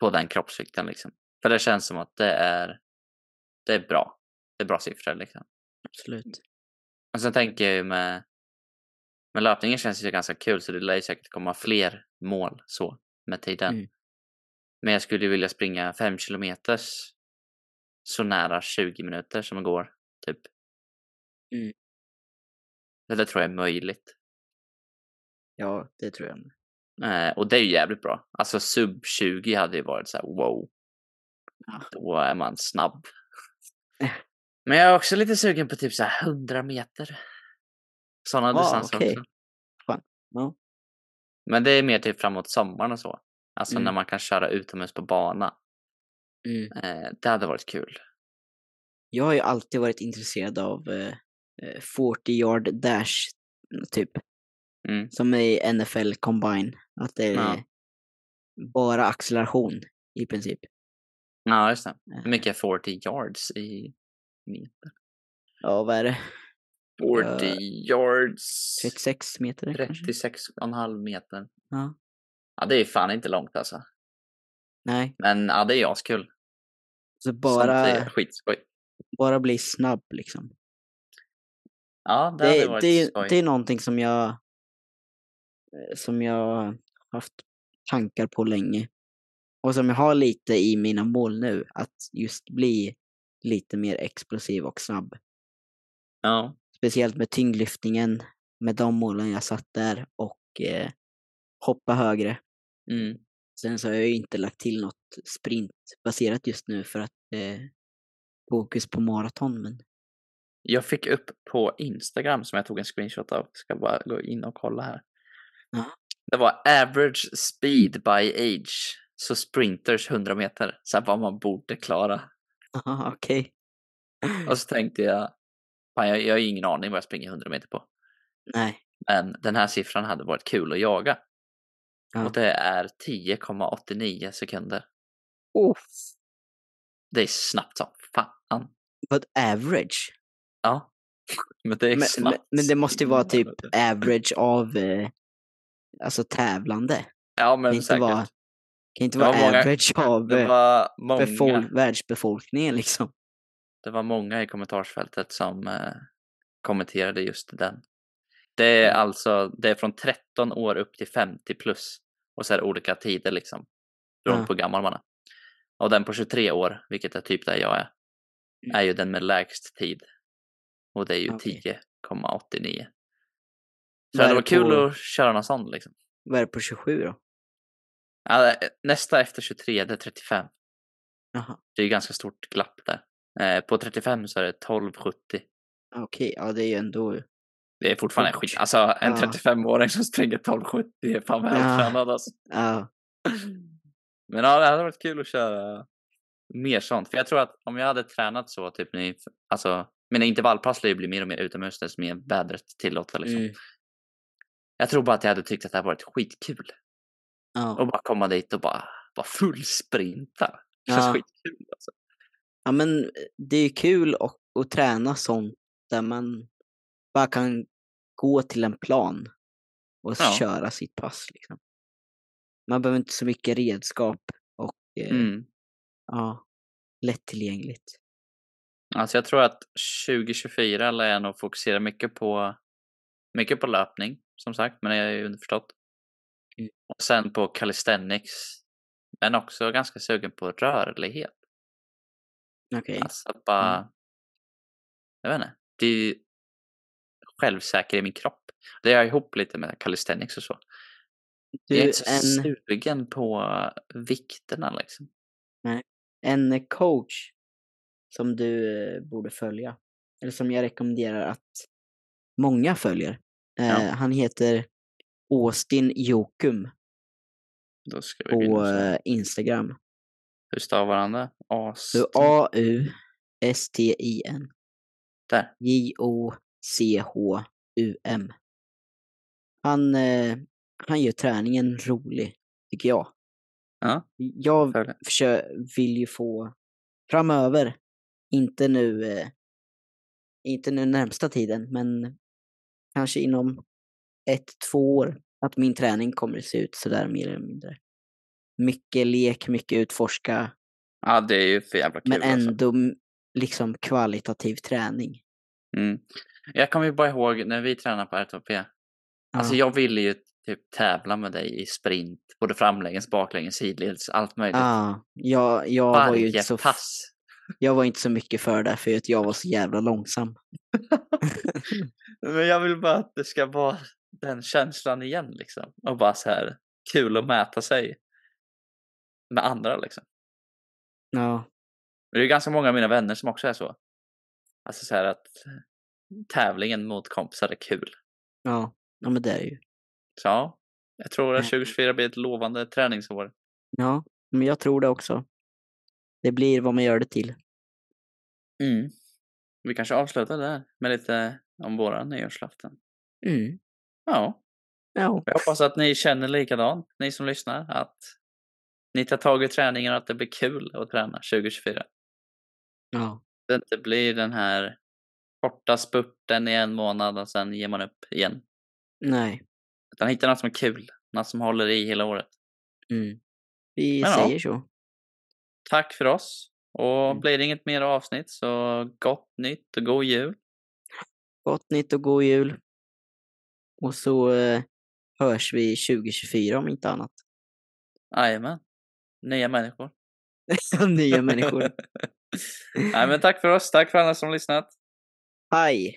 på den kroppsvikten liksom. För det känns som att det är, det är bra. Det är bra siffror liksom. Absolut. Och sen tänker jag ju med, med löpningen känns ju ganska kul så det lär ju säkert komma fler mål så med tiden. Mm. Men jag skulle ju vilja springa 5 kilometers så nära 20 minuter som det går. Typ. Mm. Det där tror jag är möjligt. Ja, det tror jag. med. Eh, och det är ju jävligt bra. Alltså sub 20 hade ju varit så här wow. Ja. Då är man snabb. Men jag är också lite sugen på typ så här 100 meter. Sådana Ah, distanser okej. också. Ja. Men det är mer typ framåt sommaren och så. Alltså Mm. när man kan köra utomhus på bana. Mm. Eh, det hade varit kul. Jag har ju alltid varit intresserad av eh, eh, 40 yard dash, typ. Mm. Som i NFL combine. Att det är Ja. bara acceleration i princip. Ja, just det. Eh, Hur mycket är 40 yards i meter? Ja, vad är det? 40 Eh, yards. 36 meter kanske? 36,5 meter. Ja. Ja, det är fan inte långt alltså. Nej, Men ja, det är askul. så Sånt bara, är skitskoj. bara bli snabb liksom. Ja, det, Det, varit det, skoj. det är någonting som jag som jag haft tankar på länge. Och som jag har lite i mina mål nu, att just bli lite mer explosiv och snabb. Ja. Speciellt med tyngdlyftningen, med de målen jag satt där och eh, hoppa högre. Mm. Sen så har jag ju inte lagt till något sprintbaserat just nu för att eh, fokus på maraton. Men Jag fick upp på Instagram som jag tog en screenshot av. Ska bara gå in och kolla här. Det var average speed by age. Så sprinters 100 meter. Så här vad man borde klara. Aha, okej. Och så tänkte jag, fan, jag, jag har ingen aning vad jag springer 100 meter på. Nej. Men den här siffran hade varit kul att jaga. Ja. Och det är 10,89 sekunder. Uff. Det är snabbt som fan. Vad average? Ja. Men det är Men, men, snabbt. men det måste ju vara typ average av eh, alltså tävlande. Ja men kan inte säkert. vara, kan inte vara var många- average av eh, befol- världsbefolkningen liksom. Det var många i kommentarsfältet som eh, kommenterade just den. Det är alltså, det är från 13 år upp till 50 plus. Och så är det olika tider liksom. Beroende Ja. på hur gammal man är. Och den på 23 år, vilket är typ där jag är, Mm. är ju den med lägst tid. Och det är ju Okej. 10,89. Så det var kul på- att köra någon sån liksom. Vad är det på 27 då? Ja, nästa efter 23, det är 35. Jaha. Det är ju ganska stort glapp där. Eh, på 35 så är det 12,70. Okej, ja det är ju ändå... Det är fortfarande Fort. skit. Alltså en Ja. 35-åring som springer 12,70 är fan vältränad alltså. Ja, Men ja, det hade varit kul att köra mer sånt. För jag tror att om jag hade tränat så, typ ni, alltså mina intervallpass lär ju bli mer och mer utomhus desto mer vädret tillåter liksom. mm, Jag tror bara att jag hade tyckt att det hade varit skitkul. ja. Och bara komma dit och bara, bara fullsprinta. Det känns Ja. skitkul alltså. ja, men det är ju kul att, att träna sånt där man bara kan gå till en plan och Ja. köra sitt pass liksom. Man behöver inte så mycket redskap och eh, Mm. ja, lättillgängligt. Alltså jag tror att 2024 lär jag nog fokusera mycket på mycket på löpning som sagt, men det är ju underförstått. Mm. Och sen på calisthenics. Men också ganska sugen på rörlighet. Okej. Alltså bara, Mm. jag vet inte, det är ju självsäker i min kropp. Det är ihop lite med calisthenics och så. Du, jag är inte så en, sugen på vikterna liksom. en coach som du eh, borde följa, eller som jag rekommenderar att många följer. Eh, Ja. Han heter Austin Jokum på eh, Instagram. Hur stavar han det? A-U-S-T-I-N. Där. J-O-C-H-U-M. Han, eh, han gör träningen rolig, tycker jag. Ja, Jag följer. försö- vill ju få framöver, inte nu, eh, inte nu närmsta tiden, men kanske inom ett, två år, att min träning kommer att se ut sådär mer eller mindre. Mycket lek, mycket utforska, Ja, det är ju för jävla kul men alltså. ändå m- liksom kvalitativ träning. Mm. Jag kommer ju bara ihåg när vi tränade på RTP. Alltså Ja. jag ville ju typ tävla med dig i sprint. Både framlänges, baklänges, sidledes, allt möjligt. Ja, jag, jag, var ju Varje så, pass. Jag var inte så mycket för det, för att jag var så jävla långsam. Men jag vill bara att det ska vara den känslan igen liksom. Och bara så här kul att mäta sig med andra liksom. Ja, det är ganska många av mina vänner som också är så. Alltså så här att tävlingen mot kompisar är kul. ja, ja men det är ju. Så ja, jag tror att Ja. 2024 blir ett lovande träningsår. Ja, men jag tror det också. Det blir vad man gör det till. Mm. Vi kanske avslutar där med lite om våra nyårslöften. Mm. Ja, Ja. jag hoppas att ni känner likadant, ni som lyssnar, att ni tar tag i träningen och att det blir kul att träna 2024. ja. Det inte blir den här korta spurten i en månad och sen ger man upp igen. Nej. Utan hitta något som är kul, något som håller i hela året. Mm. Vi Men ja. säger så. Tack för oss. Och Mm. blir det inget mer avsnitt så gott nytt och god jul. Gott nytt och god jul. Och så eh, hörs vi 2024 om inte annat. Jajamän. Nya människor. Nya människor. Nej men tack för oss. Tack för alla som lyssnat. Hej!